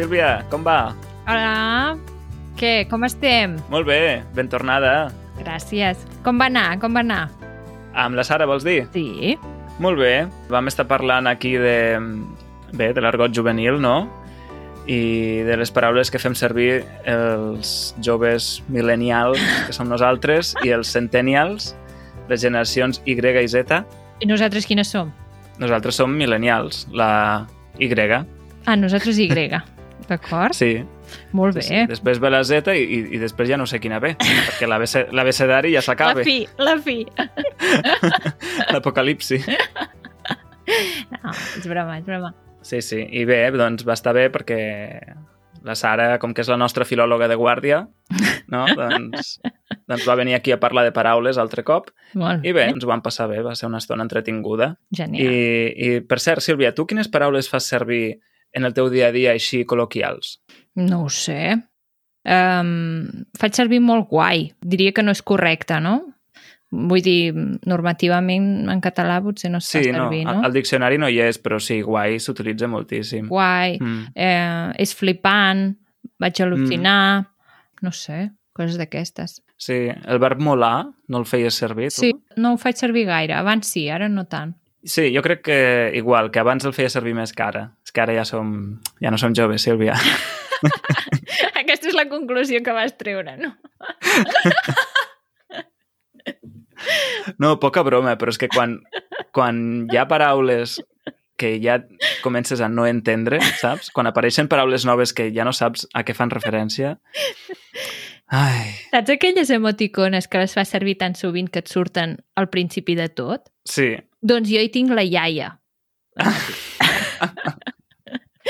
Sílvia, com va? Hola, què, com estem? Molt bé, ben tornada. Gràcies. Com va anar, com va anar? Amb la Sara, vols dir? Sí. Molt bé. Vam estar parlant aquí de... Bé, de l'argot juvenil, no? I de les paraules que fem servir els joves millennials, que som nosaltres, i els centennials, les generacions Y i Z. I nosaltres quines som? Nosaltres som millennials, la Y. Ah, nosaltres Y. D'acord? Sí. Molt bé. Sí, sí. Després ve la Z i, i, i després ja no sé quina ve, perquè l'abecedari ja s'acaba. La fi, la fi. L'apocalipsi. No, és broma, és broma. Sí, sí. I bé, doncs va estar bé perquè la Sara, com que és la nostra filòloga de guàrdia, no? doncs, doncs va venir aquí a parlar de paraules altre cop. Molt I bé, ens ho vam passar bé, va ser una estona entretinguda. Genial. I, I, per cert, Sílvia, tu quines paraules fas servir en el teu dia a dia així col·loquials? No ho sé. Um, faig servir molt guai. Diria que no és correcte, no? Vull dir, normativament en català potser no es Sí, fa servir, no, no? al diccionari no hi és, però sí, guai s'utilitza moltíssim. Guai, Mm. eh, és flipant, vaig al·lucinar, no sé, coses d'aquestes. Sí, el verb molar no el feies servir, tu? Sí, no ho faig servir gaire. Abans sí, ara no tant. Sí, jo crec que igual, que abans el feia servir més que ara. És que ara ja som, ja no som joves, Sílvia. Aquesta és la conclusió que vas treure, no? No, poca broma, però és que quan, quan hi ha paraules que ja comences a no entendre, saps? Quan apareixen paraules noves que ja no saps a què fan referència... Ai, Saps aquelles emoticones que les fas servir tan sovint que et surten al principi de tot? sí. Doncs jo hi tinc la iaia.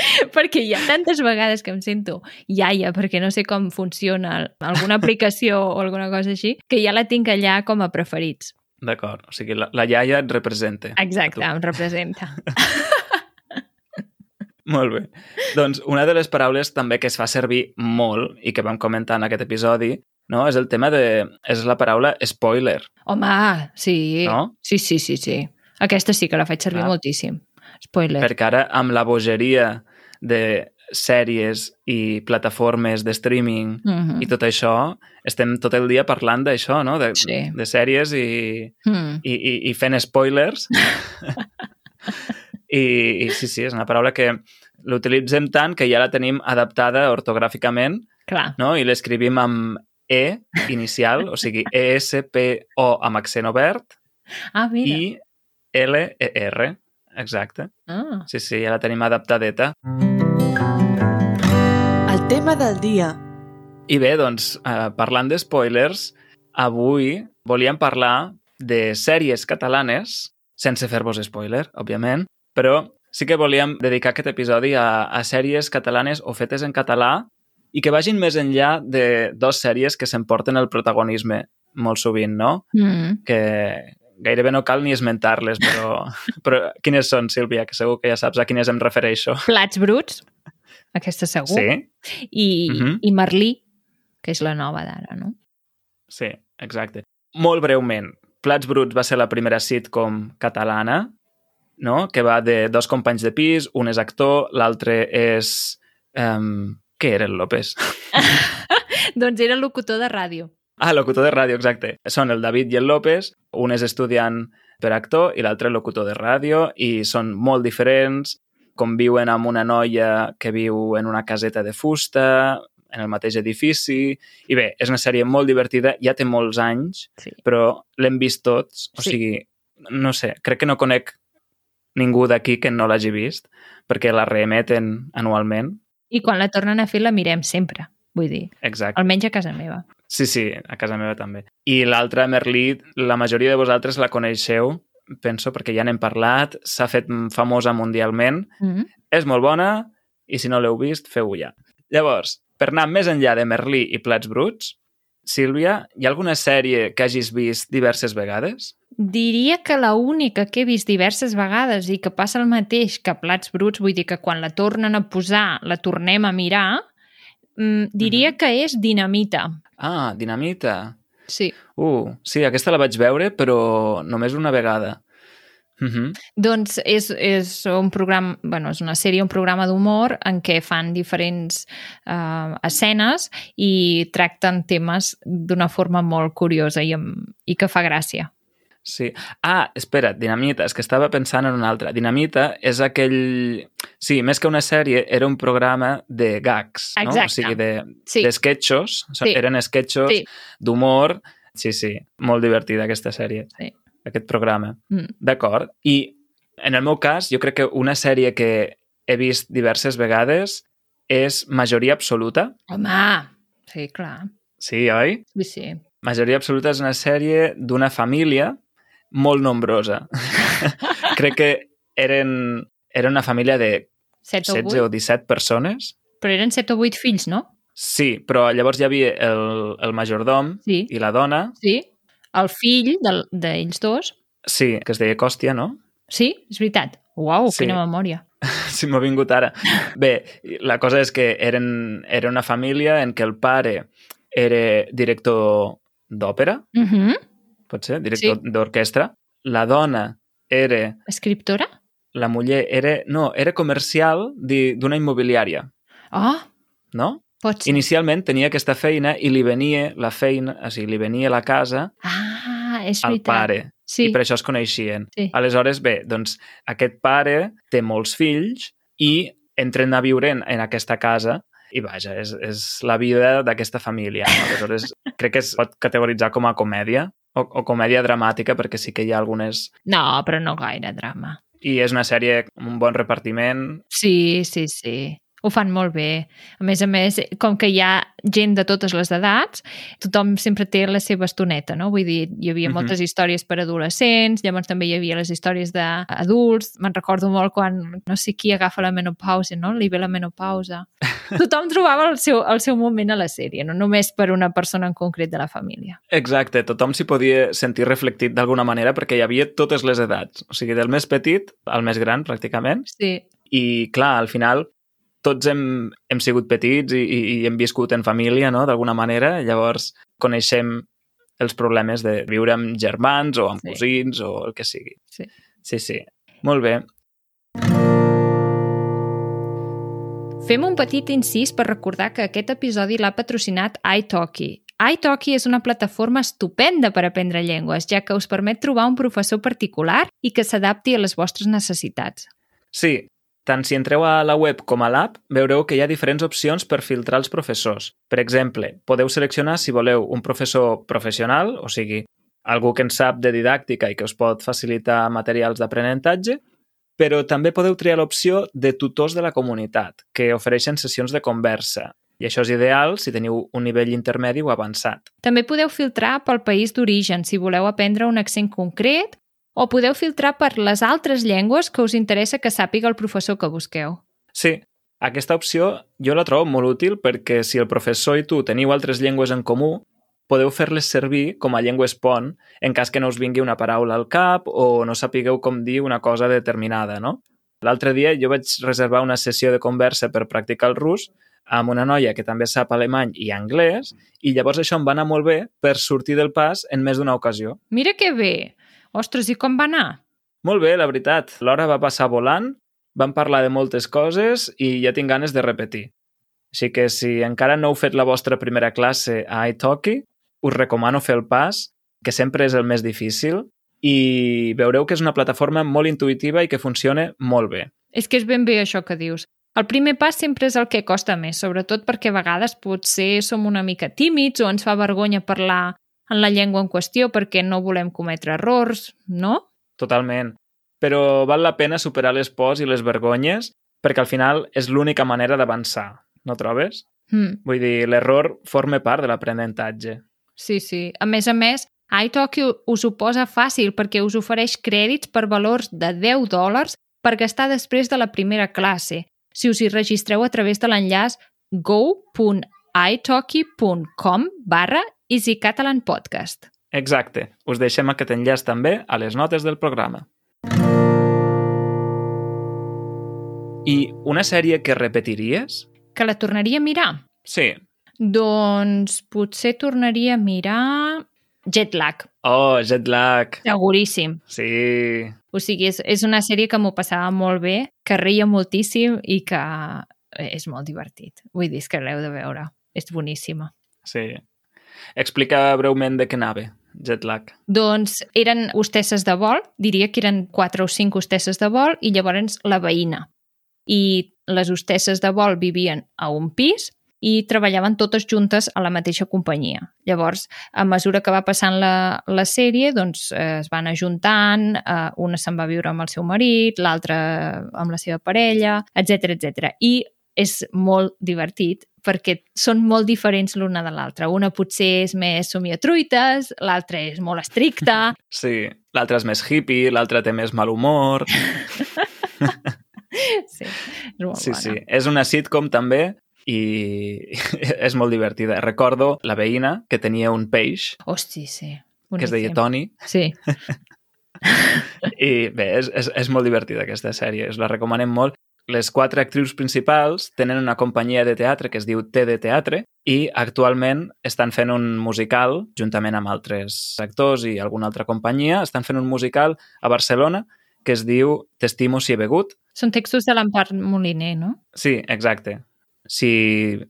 perquè hi ha tantes vegades que em sento iaia perquè no sé com funciona alguna aplicació o alguna cosa així, que ja la tinc allà com a preferits. D'acord, o sigui, la, la iaia et representa. Exacte, em representa. Molt bé. Doncs una de les paraules també que es fa servir molt i que vam comentar en aquest episodi no? és el tema de... és la paraula spoiler. Home, sí. No? Sí, sí, sí, sí. Aquesta sí que la faig servir Clar. moltíssim. Spoiler. Perquè ara, amb la bogeria de sèries i plataformes de streaming Mhm. i tot això, estem tot el dia parlant d'això, no? De, Sí. de sèries i, Mm. i, i, i fent spoilers. I, I sí, sí, és una paraula que l'utilitzem tant que ja la tenim adaptada ortogràficament Clar. no? i l'escrivim amb E inicial, o sigui, E-S-P-O amb accent obert Ah, mira. i L-E-R. Exacte. Ah. Sí, sí, ja la tenim adaptadeta. El tema del dia. I bé, doncs, eh, parlant de spoilers, avui volíem parlar de sèries catalanes, sense fer-vos spoiler, òbviament, però sí que volíem dedicar aquest episodi a, a sèries catalanes o fetes en català i que vagin més enllà de dos sèries que s'emporten el protagonisme molt sovint, no? Mm. Que gairebé no cal ni esmentar-les, però, però quines són, Sílvia? Que segur que ja saps a quines em refereixo. Plats bruts, aquesta segur. Sí? I, Mhm. I Merlí, que és la nova d'ara, no? Sí, exacte. Molt breument, Plats Bruts va ser la primera sitcom catalana, no? que va de dos companys de pis, un és actor, l'altre és... Um, què era el López? doncs era locutor de ràdio. Ah, locutor de ràdio, exacte. Són el David i el López, un és estudiant per actor i l'altre locutor de ràdio, i són molt diferents, conviuen amb una noia que viu en una caseta de fusta, en el mateix edifici, i bé, és una sèrie molt divertida, ja té molts anys, Sí. però l'hem vist tots, o Sí. sigui, no sé, crec que no conec ningú d'aquí que no l'hagi vist, perquè la reemeten anualment. I quan la tornen a fer la mirem sempre, vull dir, Exacte. almenys a casa meva. Sí, sí, a casa meva també. I l'altra, Merlí, la majoria de vosaltres la coneixeu, penso, perquè ja n'hem parlat, s'ha fet famosa mundialment, Mm. és molt bona, i si no l'heu vist, feu-ho ja. Llavors, per anar més enllà de Merlí i Plats Bruts, Sílvia, hi ha alguna sèrie que hagis vist diverses vegades? Diria que la única que he vist diverses vegades i que passa el mateix que Plats Bruts, vull dir que quan la tornen a posar la tornem a mirar, mm, diria Mhm. que és Dinamita. Ah, Dinamita. Sí. Uh, sí, aquesta la vaig veure, però només una vegada. Uh -huh. Doncs és, és un programa, bueno, és una sèrie, un programa d'humor en què fan diferents uh, escenes i tracten temes d'una forma molt curiosa i, i que fa gràcia. Sí. Ah, espera, Dinamita, és que estava pensant en una altra. Dinamita és aquell... Sí, més que una sèrie, era un programa de gags, no? Exacte. O sigui, de, Sí. de sketchos. O sigui, Sí. Eren sketchos Sí. d'humor. Sí, sí, molt divertida aquesta sèrie, Sí. aquest programa. Mm. D'acord. I en el meu cas, jo crec que una sèrie que he vist diverses vegades és Majoria Absoluta. Home, sí, clar. Sí, oi? Sí, sí. Majoria Absoluta és una sèrie d'una família molt nombrosa. crec que eren, era una família de 7 o 16 8. o 17 persones. Però eren 7 o 8 fills, no? Sí, però llavors hi havia el, el majordom Sí. i la dona, Sí. El fill del- d'ells dos. sí, que es deia Còstia, no? Sí, és veritat. Uau, Sí. quina memòria. Sí, m'ha vingut ara. Bé, la cosa és que eren, era una família en què el pare era director d'òpera, Uh -huh. Pot ser, director Sí. d'orquestra. La dona era... Escriptora? La muller era... No, era comercial d'una immobiliària, Oh, no? pot ser. Inicialment tenia aquesta feina i li venia la feina, o sigui, li venia la casa Ah, és al veritat. pare. Sí. I per això es coneixien. Sí. Aleshores, bé, doncs aquest pare té molts fills i entren a viure en, en aquesta casa i vaja, és, és la vida d'aquesta família. Aleshores, crec que es pot categoritzar com a comèdia o, o comèdia dramàtica perquè sí que hi ha algunes... No, però no gaire drama. I és una sèrie amb un bon repartiment. Sí, sí, sí. Ho fan molt bé. A més a més, com que hi ha gent de totes les edats, tothom sempre té la seva estoneta, no? Vull dir, hi havia Mhm. moltes històries per adolescents, llavors també hi havia les històries d'adults. Me'n recordo molt quan no sé qui agafa la menopausa, no? Li ve la menopausa. Tothom trobava el seu, el seu moment a la sèrie, no només per una persona en concret de la família. Exacte, tothom s'hi podia sentir reflectit d'alguna manera perquè hi havia totes les edats. O sigui, del més petit al més gran, pràcticament. Sí, I, clar, al final tots hem, hem sigut petits i, i, i hem viscut en família, no?, d'alguna manera. Llavors coneixem els problemes de viure amb germans o amb Sí. cosins o el que sigui. sí. Sí, sí. Molt bé. Fem un petit incís per recordar que aquest episodi l'ha patrocinat iTalki. iTalki és una plataforma estupenda per aprendre llengües, ja que us permet trobar un professor particular i que s'adapti a les vostres necessitats. Sí, tant si entreu a la web com a l'app, veureu que hi ha diferents opcions per filtrar els professors. Per exemple, podeu seleccionar si voleu un professor professional, o sigui, algú que en sap de didàctica i que us pot facilitar materials d'aprenentatge, però també podeu triar l'opció de tutors de la comunitat, que ofereixen sessions de conversa. I això és ideal si teniu un nivell intermedi o avançat. També podeu filtrar pel país d'origen si voleu aprendre un accent concret o podeu filtrar per les altres llengües que us interessa que sàpiga el professor que busqueu. Sí, aquesta opció jo la trobo molt útil perquè si el professor i tu teniu altres llengües en comú, podeu fer-les servir com a llengües pont en cas que no us vingui una paraula al cap o no sapigueu com dir una cosa determinada, no? L'altre dia jo vaig reservar una sessió de conversa per practicar el rus amb una noia que també sap alemany i anglès i llavors això em va anar molt bé per sortir del pas en més d'una ocasió. Mira que bé! Ostres, i com va anar? Molt bé, la veritat. L'hora va passar volant, vam parlar de moltes coses i ja tinc ganes de repetir. Així que si encara no heu fet la vostra primera classe a iTalki, us recomano fer el pas, que sempre és el més difícil, i veureu que és una plataforma molt intuïtiva i que funciona molt bé. És que és ben bé això que dius. El primer pas sempre és el que costa més, sobretot perquè a vegades potser som una mica tímids o ens fa vergonya parlar en la llengua en qüestió perquè no volem cometre errors, no? Totalment. Però val la pena superar les pors i les vergonyes perquè al final és l'única manera d'avançar, no trobes? Mm, Vull dir, l'error forma part de l'aprenentatge. sí, sí. A més a més, iTalki us ho posa fàcil perquè us ofereix crèdits per valors de 10 dòlars per gastar després de la primera classe, si us hi registreu a través de l'enllaç go.italki.com barra easycatalanpodcast. Exacte. Us deixem aquest enllaç també a les notes del programa. I una sèrie que repetiries? Que la tornaria a mirar? Sí. Doncs potser tornaria a mirar Jetlag, Oh, Jetlag. seguríssim. Sí. O sigui, és, és una sèrie que m'ho passava molt bé, que reia moltíssim i que és molt divertit. Vull dir, és que l'heu de veure. És boníssima. Sí. Explica breument de què anava, Jetlag. Doncs eren hostesses de vol, diria que eren quatre o cinc hostesses de vol, i llavors la veïna. I les hostesses de vol vivien a un pis i treballaven totes juntes a la mateixa companyia. Llavors, a mesura que va passant la, la sèrie, doncs eh, es van ajuntant, eh, una se'n va viure amb el seu marit, l'altra amb la seva parella, etc etc. I és molt divertit perquè són molt diferents l'una de l'altra. Una potser és més somiatruites, l'altra és molt estricta. Sí, l'altra és més hippie, l'altra té més mal humor. sí, és molt Sí, bona. sí. És una sitcom també i és molt divertida. Recordo la veïna que tenia un peix Hosti, sí. que es deia Boníssim. Toni Sí. i bé, és, és, és molt divertida aquesta sèrie, us la recomanem molt. Les quatre actrius principals tenen una companyia de teatre que es diu TD Teatre i actualment estan fent un musical, juntament amb altres actors i alguna altra companyia, estan fent un musical a Barcelona que es diu T'estimo si he begut. Són textos de l'Empar Moliner, no? Sí, exacte. Si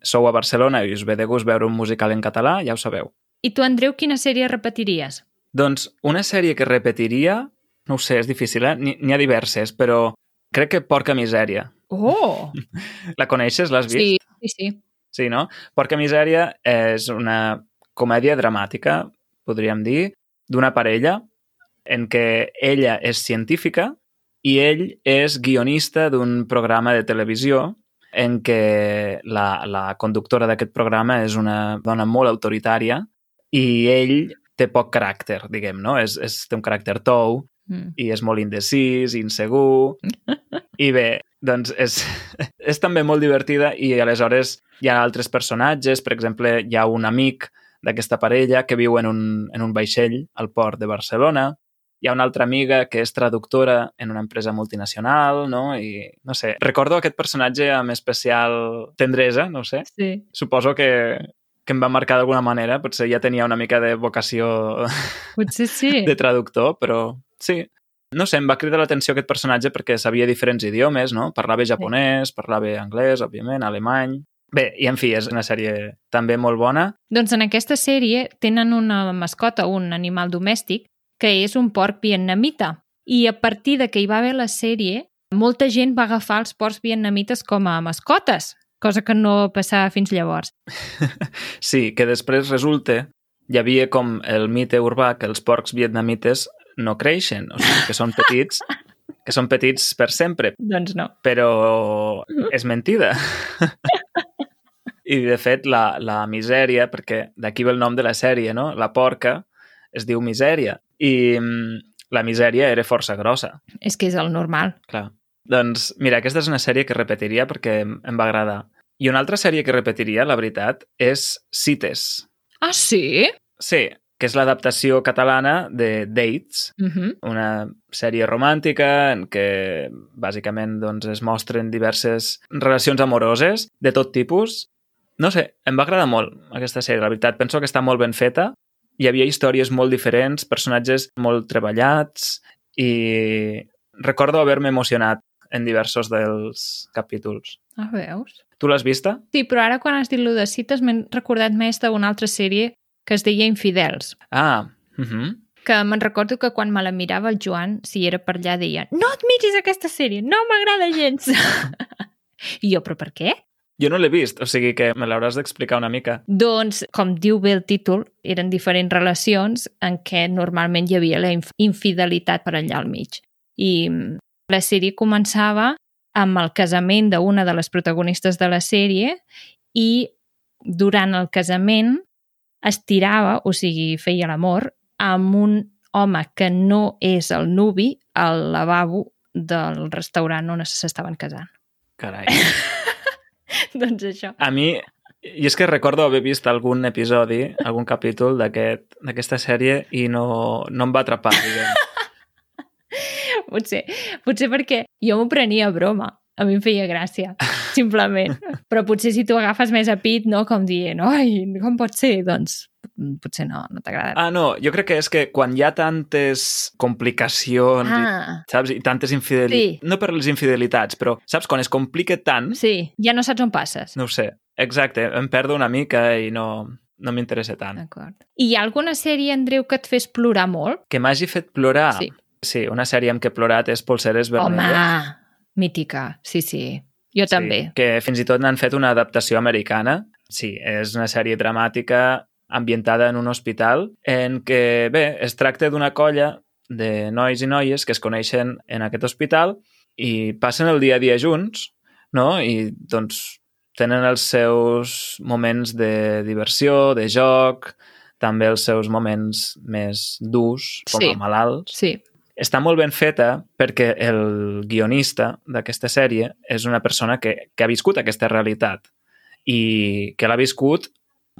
sou a Barcelona i us ve de gust veure un musical en català, ja ho sabeu. I tu, Andreu, quina sèrie repetiries? Doncs una sèrie que repetiria, no ho sé, és difícil, eh? N'hi ha diverses, però crec que Porca Misèria. Oh! La coneixes? L'has vist? Sí, sí, sí. Sí, no? Porca Misèria és una comèdia dramàtica, podríem dir, d'una parella en què ella és científica i ell és guionista d'un programa de televisió en què la, la conductora d'aquest programa és una dona molt autoritària i ell té poc caràcter, diguem, no? És, és, té un caràcter tou Mm. i és molt indecís, insegur... I bé, doncs és, és també molt divertida i aleshores hi ha altres personatges, per exemple, hi ha un amic d'aquesta parella que viu en un, en un vaixell al port de Barcelona, hi ha una altra amiga que és traductora en una empresa multinacional, no? I, no sé, recordo aquest personatge amb especial tendresa, no sé. Sí. Suposo que, que em va marcar d'alguna manera, potser ja tenia una mica de vocació Potser sí. de traductor, però sí. No sé, em va cridar l'atenció aquest personatge perquè sabia diferents idiomes, no? Parlava japonès, parlava anglès, òbviament, alemany... Bé, i en fi, és una sèrie també molt bona. Doncs en aquesta sèrie tenen una mascota, un animal domèstic, que és un porc vietnamita. I a partir de que hi va haver la sèrie, molta gent va agafar els porcs vietnamites com a mascotes, cosa que no passava fins llavors. Sí, que després resulta, hi havia com el mite urbà que els porcs vietnamites no creixen, o sigui, que són petits, que són petits per sempre, Doncs no. però és mentida. I, de fet, la, la misèria, perquè d'aquí ve el nom de la sèrie, no? La porca es diu misèria. I mm, la misèria era força grossa, És que és el normal. clar. Doncs, mira, aquesta és una sèrie que repetiria perquè em, em va agradar. I una altra sèrie que repetiria, la veritat, és Cites. Ah, sí? Sí, que és l'adaptació catalana de Dates, Uh -huh. una sèrie romàntica en què bàsicament doncs, es mostren diverses relacions amoroses de tot tipus. No sé, em va agradar molt aquesta sèrie, la veritat. Penso que està molt ben feta. Hi havia històries molt diferents, personatges molt treballats i recordo haver-me emocionat en diversos dels capítols. Ah, veus? Tu l'has vista? Sí, però ara quan has dit lo de cites m'he recordat més d'una altra sèrie que es deia Infidels. Ah, uh -huh. que me'n recordo que quan me la mirava el Joan, si era per allà, deia no et miris aquesta sèrie, no m'agrada gens. I jo, però per què? Jo no l'he vist, o sigui que me l'hauràs d'explicar una mica. Doncs, com diu bé el títol, eren diferents relacions en què normalment hi havia la inf infidelitat per allà al mig. I mm, la sèrie començava amb el casament d'una de les protagonistes de la sèrie i durant el casament es tirava, o sigui, feia l'amor, amb un home que no és el nuvi al lavabo del restaurant on s'estaven casant. Carai. doncs això. A mi, i és que recordo haver vist algun episodi, algun capítol d'aquest- d'aquesta sèrie i no, no em va atrapar, diguem. Potser, potser perquè jo m'ho prenia a broma. A mi em feia gràcia, simplement. Però potser si tu agafes més a pit, no? Com dient, ai, com pot ser? Doncs mm, potser no, no t'ha agradat. Ah, no, jo crec que és que quan hi ha tantes complicacions i, Ah, saps, i tantes infidelitats... Sí. No per les infidelitats, però saps, quan es complica tant, sí, ja no saps on passes. no ho sé, exacte, em perdo una mica i no, no m'interessa tant. D'acord. I hi ha alguna sèrie, Andreu, que et fes plorar molt? Que m'hagi fet plorar? Sí. Sí, una sèrie amb què he plorat és Polseres Vermelles. Home, mítica, sí, sí. Jo també. Sí, que fins i tot n'han fet una adaptació americana. Sí, és una sèrie dramàtica ambientada en un hospital en què, bé, es tracta d'una colla de nois i noies que es coneixen en aquest hospital i passen el dia a dia junts, no? I, doncs, tenen els seus moments de diversió, de joc, també els seus moments més durs, com Sí. a malalts Sí, està molt ben feta perquè el guionista d'aquesta sèrie és una persona que, que ha viscut aquesta realitat i que l'ha viscut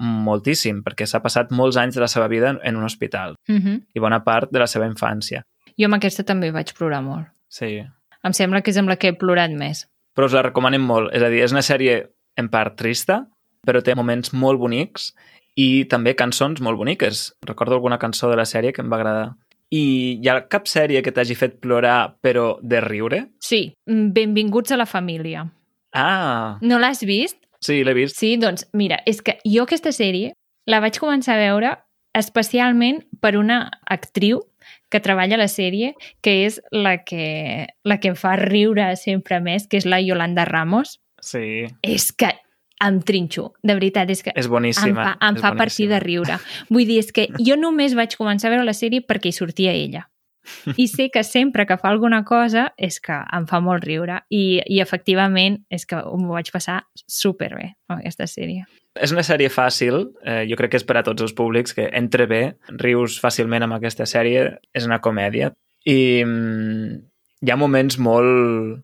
moltíssim, perquè s'ha passat molts anys de la seva vida en, un hospital uh -huh. i bona part de la seva infància. Jo amb aquesta també vaig plorar molt. Sí. Em sembla que és amb la que he plorat més. Però us la recomanem molt. És a dir, és una sèrie en part trista, però té moments molt bonics i també cançons molt boniques. Recordo alguna cançó de la sèrie que em va agradar. I hi ha cap sèrie que t'hagi fet plorar, però de riure? Sí, mm, benvinguts a la família. Ah, No l'has vist? sí, l'he vist. Sí, doncs mira, és que jo aquesta sèrie la vaig començar a veure especialment per una actriu que treballa a la sèrie, que és la que, la que em fa riure sempre més, que és la Yolanda Ramos. Sí, És que em trinxo, de veritat, és que és em boníssima. fa, em fa partir de boníssima. riure. Vull dir, és que jo només vaig començar a veure la sèrie perquè hi sortia ella. I sé que sempre que fa alguna cosa és que em fa molt riure i, i efectivament és que m'ho vaig passar superbé aquesta sèrie. És una sèrie fàcil, eh, jo crec que és per a tots els públics, que entre bé, rius fàcilment amb aquesta sèrie, és una comèdia. I mm, hi ha moments molt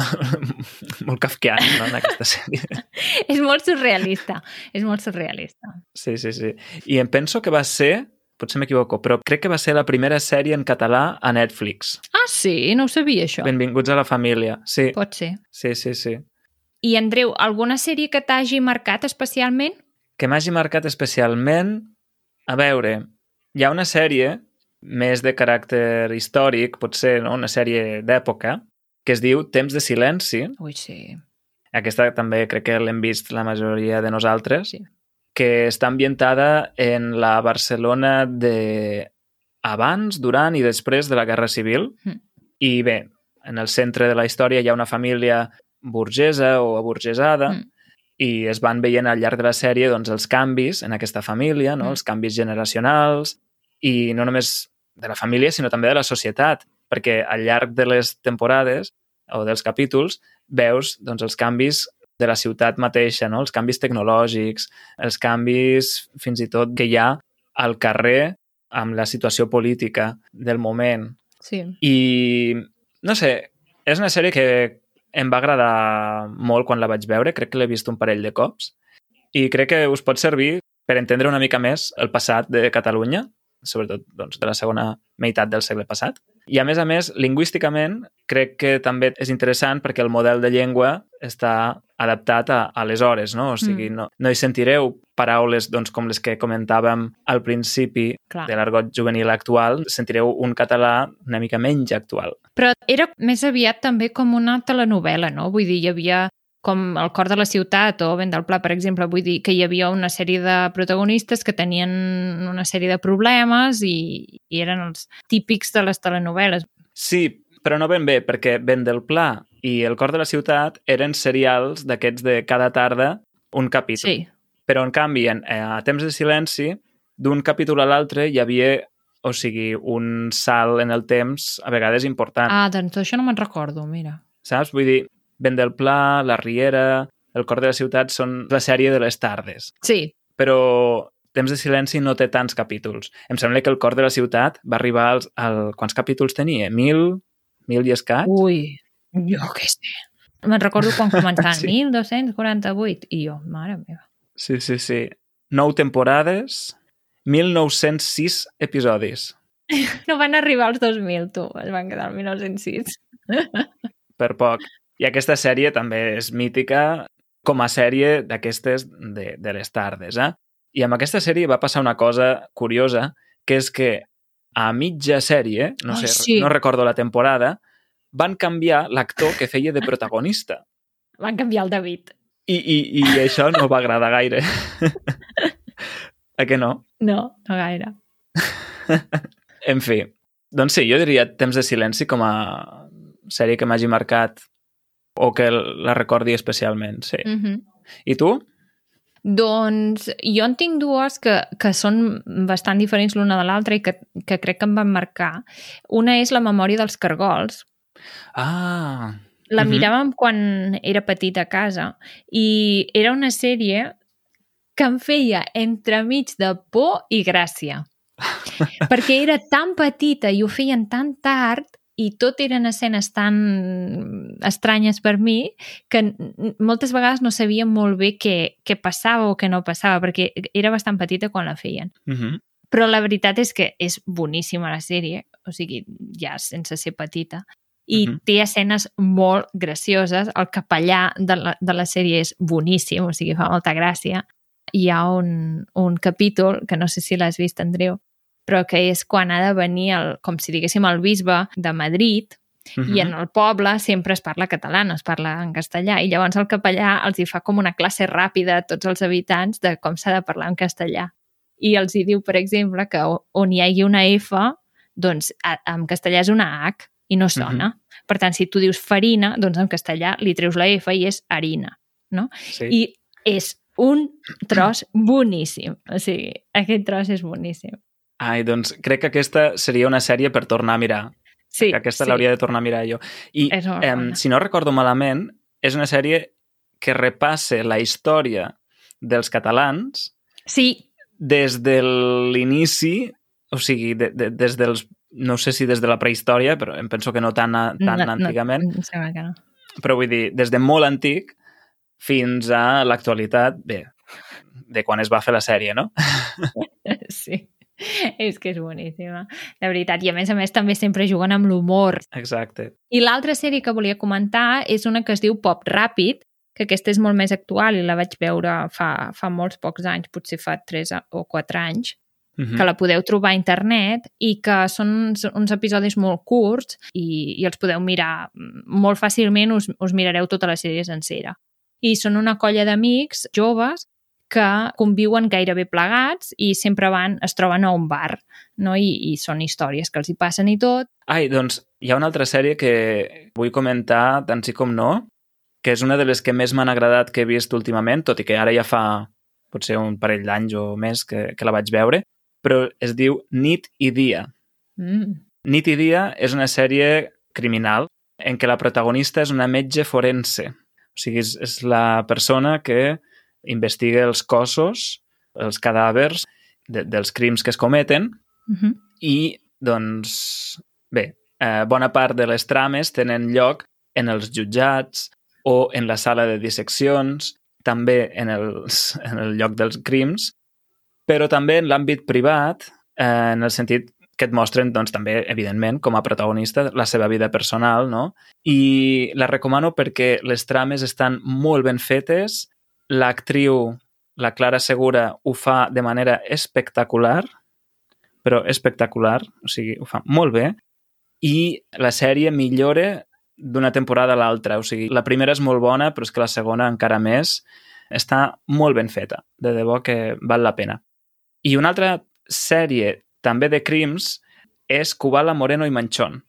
molt kafkians no, en aquesta sèrie. És molt surrealista, és molt surrealista. Sí, sí, sí. I em penso que va ser, potser m'equivoco, però crec que va ser la primera sèrie en català a Netflix. Ah, sí? No ho sabia, això. Benvinguts a la família. Sí, Pot ser. sí, sí, sí. I, Andreu, alguna sèrie que t'hagi marcat especialment? que m'hagi marcat especialment, a veure, hi ha una sèrie més de caràcter històric, potser no? una sèrie d'època, que es diu Temps de silenci. Ui, sí. Aquesta també crec que l'hem vist la majoria de nosaltres, Sí. que està ambientada en la Barcelona de abans, durant i després de la Guerra Civil. Mm. I bé, en el centre de la història hi ha una família burgesa o aburgesada Mm. i es van veient al llarg de la sèrie doncs, els canvis en aquesta família, no? Mm. els canvis generacionals i no només de la família, sinó també de la societat, perquè al llarg de les temporades o dels capítols veus doncs, els canvis de la ciutat mateixa, no? els canvis tecnològics, els canvis fins i tot que hi ha al carrer amb la situació política del moment. Sí. I, no sé, és una sèrie que em va agradar molt quan la vaig veure, crec que l'he vist un parell de cops, i crec que us pot servir per entendre una mica més el passat de Catalunya, sobretot doncs, de la segona meitat del segle passat. I a més a més, lingüísticament, crec que també és interessant perquè el model de llengua està adaptat a, a les hores, no? O sigui, Mm. no, no hi sentireu paraules doncs, com les que comentàvem al principi Clar. de l'argot juvenil actual, sentireu un català una mica menys actual. Però era més aviat també com una telenovela, no? Vull dir, hi havia com El cor de la ciutat o Vent del Pla, per exemple, vull dir que hi havia una sèrie de protagonistes que tenien una sèrie de problemes i, i eren els típics de les telenovel·les. Sí, però no ben bé, perquè Vent del Pla i El cor de la ciutat eren serials d'aquests de cada tarda un capítol. Sí, Però, en canvi, en, eh, a Temps de silenci, d'un capítol a l'altre hi havia, o sigui, un salt en el temps a vegades important. ah, doncs això no me'n recordo, mira. Saps? Vull dir, Vent del Pla, La Riera, El cor de la ciutat són la sèrie de les tardes. Sí, Però Temps de silenci no té tants capítols. Em sembla que El cor de la ciutat va arribar als... Al, quants capítols tenia? Mil? Mil i escaig? ui, jo què sé. Me'n recordo quan començaven, Sí. sí. 1248, i jo, mare meva. Sí, sí, sí. Nou temporades, 1906 episodis. No van arribar als 2000, tu, es van quedar al 1906. Per poc. I aquesta sèrie també és mítica com a sèrie d'aquestes de, de les tardes, eh? I amb aquesta sèrie va passar una cosa curiosa, que és que a mitja sèrie, no, Oh, sé, sí. no recordo la temporada, van canviar l'actor que feia de protagonista. Van canviar el David. I, i, i això no va agradar gaire. a que no? No, no gaire. En fi, doncs sí, jo diria Temps de silenci com a sèrie que m'hagi marcat o que la recordi especialment, sí. Mm -hmm. I tu? Doncs jo en tinc dues que, que són bastant diferents l'una de l'altra i que, que crec que em van marcar. Una és La memòria dels cargols. Ah, La Mhm. miràvem quan era petita a casa i era una sèrie que em feia entremig de por i gràcia. perquè era tan petita i ho feien tan tard i tot eren escenes tan estranyes per mi que moltes vegades no sabia molt bé què, què passava o què no passava, perquè era bastant petita quan la feien. uh -huh. Però la veritat és que és boníssima la sèrie, o sigui, ja sense ser petita, i Mhm. té escenes molt gracioses. El capellà de la, de la sèrie és boníssim, o sigui, fa molta gràcia. Hi ha un, un capítol, que no sé si l'has vist, Andreu, però que és quan ha de venir, el, com si diguéssim, el bisbe de Madrid, Uh -huh. i en el poble sempre es parla català, no es parla en castellà, i llavors el capellà els hi fa com una classe ràpida a tots els habitants de com s'ha de parlar en castellà. I els hi diu, per exemple, que on hi hagi una F, doncs en castellà és una H i no sona. Uh -huh. Per tant, si tu dius farina, doncs en castellà li treus la F i és harina. Sí. I és un tros boníssim. O sigui, aquest tros és boníssim. Ai, doncs crec que aquesta seria una sèrie per tornar a mirar. Sí, que aquesta sí. l'hauria de tornar a mirar jo. I, bona. si no recordo malament, és una sèrie que repasse la història dels catalans Sí, des de l'inici, o sigui, de, de, des dels no sé si des de la prehistòria, però em penso que no tan, a, tan no, antigament, No, em que no. però vull dir, des de molt antic fins a l'actualitat, bé, de quan es va fer la sèrie, no? Sí, és que és boníssima, de veritat. I a més a més també sempre juguen amb l'humor. Exacte. I l'altra sèrie que volia comentar és una que es diu Pop Ràpid, que aquesta és molt més actual i la vaig veure fa, fa molts pocs anys, potser fa 3 o 4 anys, Uh -huh. que la podeu trobar a internet i que són uns, uns episodis molt curts i, i els podeu mirar molt fàcilment, us, us mirareu tota la sèrie sencera. I són una colla d'amics joves que conviuen gairebé plegats i sempre van, es troben a un bar, no? I, i són històries que els hi passen i tot. Ai, doncs hi ha una altra sèrie que vull comentar, tant sí com no, que és una de les que més m'han agradat que he vist últimament, tot i que ara ja fa potser un parell d'anys o més que, que la vaig veure, però es diu Nit i Dia. Mm. Nit i Dia és una sèrie criminal en què la protagonista és una metge forense. O sigui, és, és la persona que investiga els cossos, els cadàvers de, dels crims que es cometen Mm -hmm. i, doncs, bé, eh, bona part de les trames tenen lloc en els jutjats o en la sala de disseccions, també en, els, en el lloc dels crims, però també en l'àmbit privat, eh, en el sentit que et mostren, doncs, també, evidentment, com a protagonista, la seva vida personal, no? I la recomano perquè les trames estan molt ben fetes, l'actriu, la Clara Segura, ho fa de manera espectacular, però espectacular, o sigui, ho fa molt bé, i la sèrie millora d'una temporada a l'altra, o sigui, la primera és molt bona, però és que la segona encara més, està molt ben feta, de debò que val la pena. I una altra sèrie, també de crims, és Kubala, Moreno i Manchón.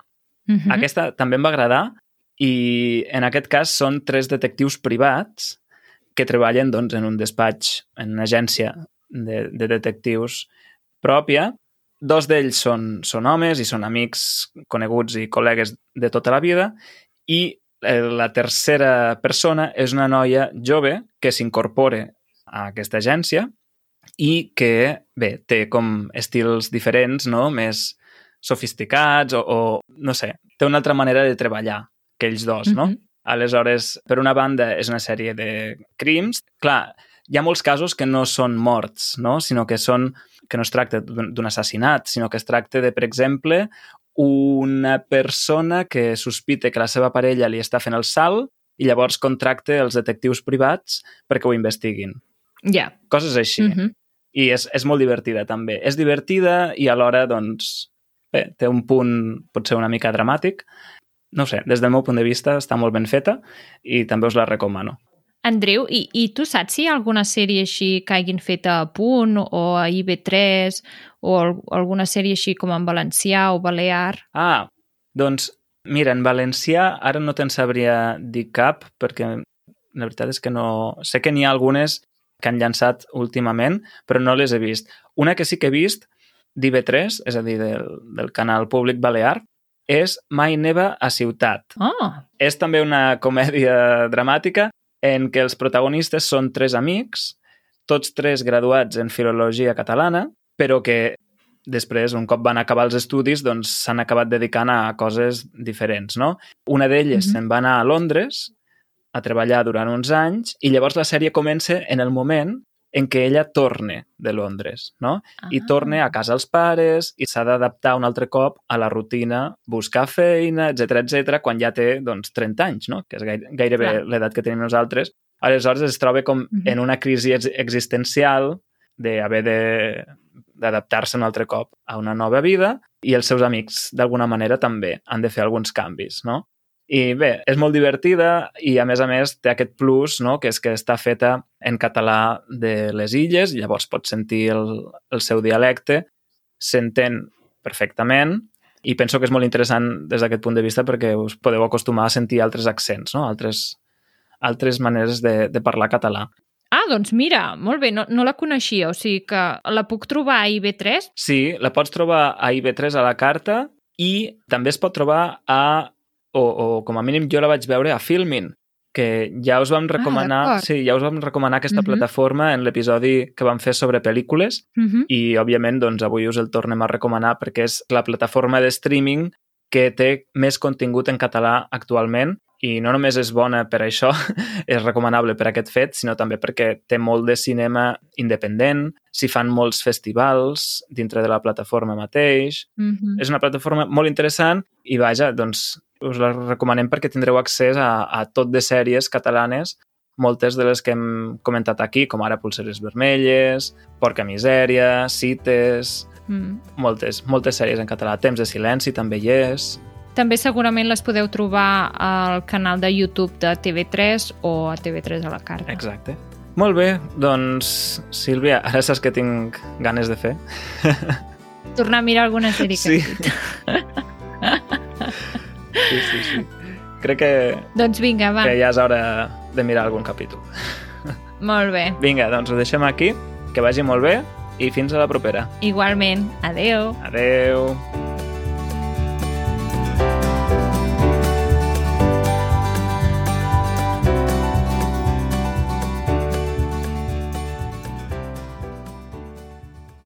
Mm -hmm. Aquesta també em va agradar i en aquest cas són tres detectius privats que treballen doncs, en un despatx, en una agència de, de detectius pròpia. Dos d'ells són, són homes i són amics coneguts i col·legues de tota la vida i eh, la tercera persona és una noia jove que s'incorpora a aquesta agència i que, bé, té com estils diferents, no?, més sofisticats o, o, no sé, té una altra manera de treballar que ells dos, no? Mhm. Aleshores, per una banda, és una sèrie de crims. Clar, hi ha molts casos que no són morts, no? sinó que són que no es tracta d'un assassinat, sinó que es tracta de, per exemple, una persona que sospita que la seva parella li està fent el salt i llavors contracta els detectius privats perquè ho investiguin. Ja. Coses així. Mm -hmm. I és, és molt divertida, també. És divertida i alhora, doncs, bé, té un punt potser una mica dramàtic. No sé, des del meu punt de vista està molt ben feta i també us la recomano. Andreu, i, i tu saps si hi ha alguna sèrie així que hagin fet a Punt o a IB3 o alguna sèrie així com en valencià o balear? Ah, doncs mira, en valencià ara no te'n sabria dir cap perquè la veritat és que no... Sé que n'hi ha algunes que han llançat últimament, però no les he vist. Una que sí que he vist, d'IB3, és a dir, del, del canal públic balear, és Mai neva a ciutat. Oh. És també una comèdia dramàtica en què els protagonistes són tres amics, tots tres graduats en filologia catalana, però que després, un cop van acabar els estudis, doncs s'han acabat dedicant a coses diferents, no? Una d'elles mm -hmm. se'n va anar a Londres a treballar durant uns anys i llavors la sèrie comença en el moment en què ella torne de Londres, no? Ah. I torne a casa els pares i s'ha d'adaptar un altre cop a la rutina, buscar feina, etc etc quan ja té, doncs, 30 anys, no? Que és gairebé l'edat que tenim nosaltres. Aleshores es troba com mm -hmm. en una crisi existencial d'haver de d'adaptar-se un altre cop a una nova vida i els seus amics, d'alguna manera, també han de fer alguns canvis, no? I bé, és molt divertida i, a més a més, té aquest plus, no?, que és que està feta en català de les illes, llavors pots sentir el, el seu dialecte, s'entén perfectament i penso que és molt interessant des d'aquest punt de vista perquè us podeu acostumar a sentir altres accents, no? altres, altres maneres de, de parlar català. Ah, doncs mira, molt bé, no, no la coneixia, o sigui que la puc trobar a IB3? Sí, la pots trobar a IB3 a la carta i també es pot trobar a, o, o com a mínim jo la vaig veure a Filmin, que ja us vam recomanar, ah, sí, ja us vam recomanar aquesta uh mhm. -huh. plataforma en l'episodi que vam fer sobre pel·lícules uh mhm. -huh. i òbviament doncs avui us el tornem a recomanar perquè és la plataforma de streaming que té més contingut en català actualment i no només és bona per això, és recomanable per aquest fet, sinó també perquè té molt de cinema independent, s'hi fan molts festivals dintre de la plataforma mateix. Mm -hmm. És una plataforma molt interessant i, vaja, doncs us la recomanem perquè tindreu accés a, a tot de sèries catalanes moltes de les que hem comentat aquí, com ara Pulseres Vermelles, Porca Misèria, Cites, mm. moltes, moltes sèries en català. Temps de silenci també hi és. També segurament les podeu trobar al canal de YouTube de TV3 o a TV3 a la carta. Exacte. Molt bé, doncs, Sílvia, ara saps que tinc ganes de fer. Tornar a mirar alguna sèrie sí. sí, sí, sí. Crec que... Doncs vinga, va. Que ja és hora de mirar algun capítol. Molt bé. Vinga, doncs ho deixem aquí. Que vagi molt bé i fins a la propera. Igualment. Adeu. Adeu.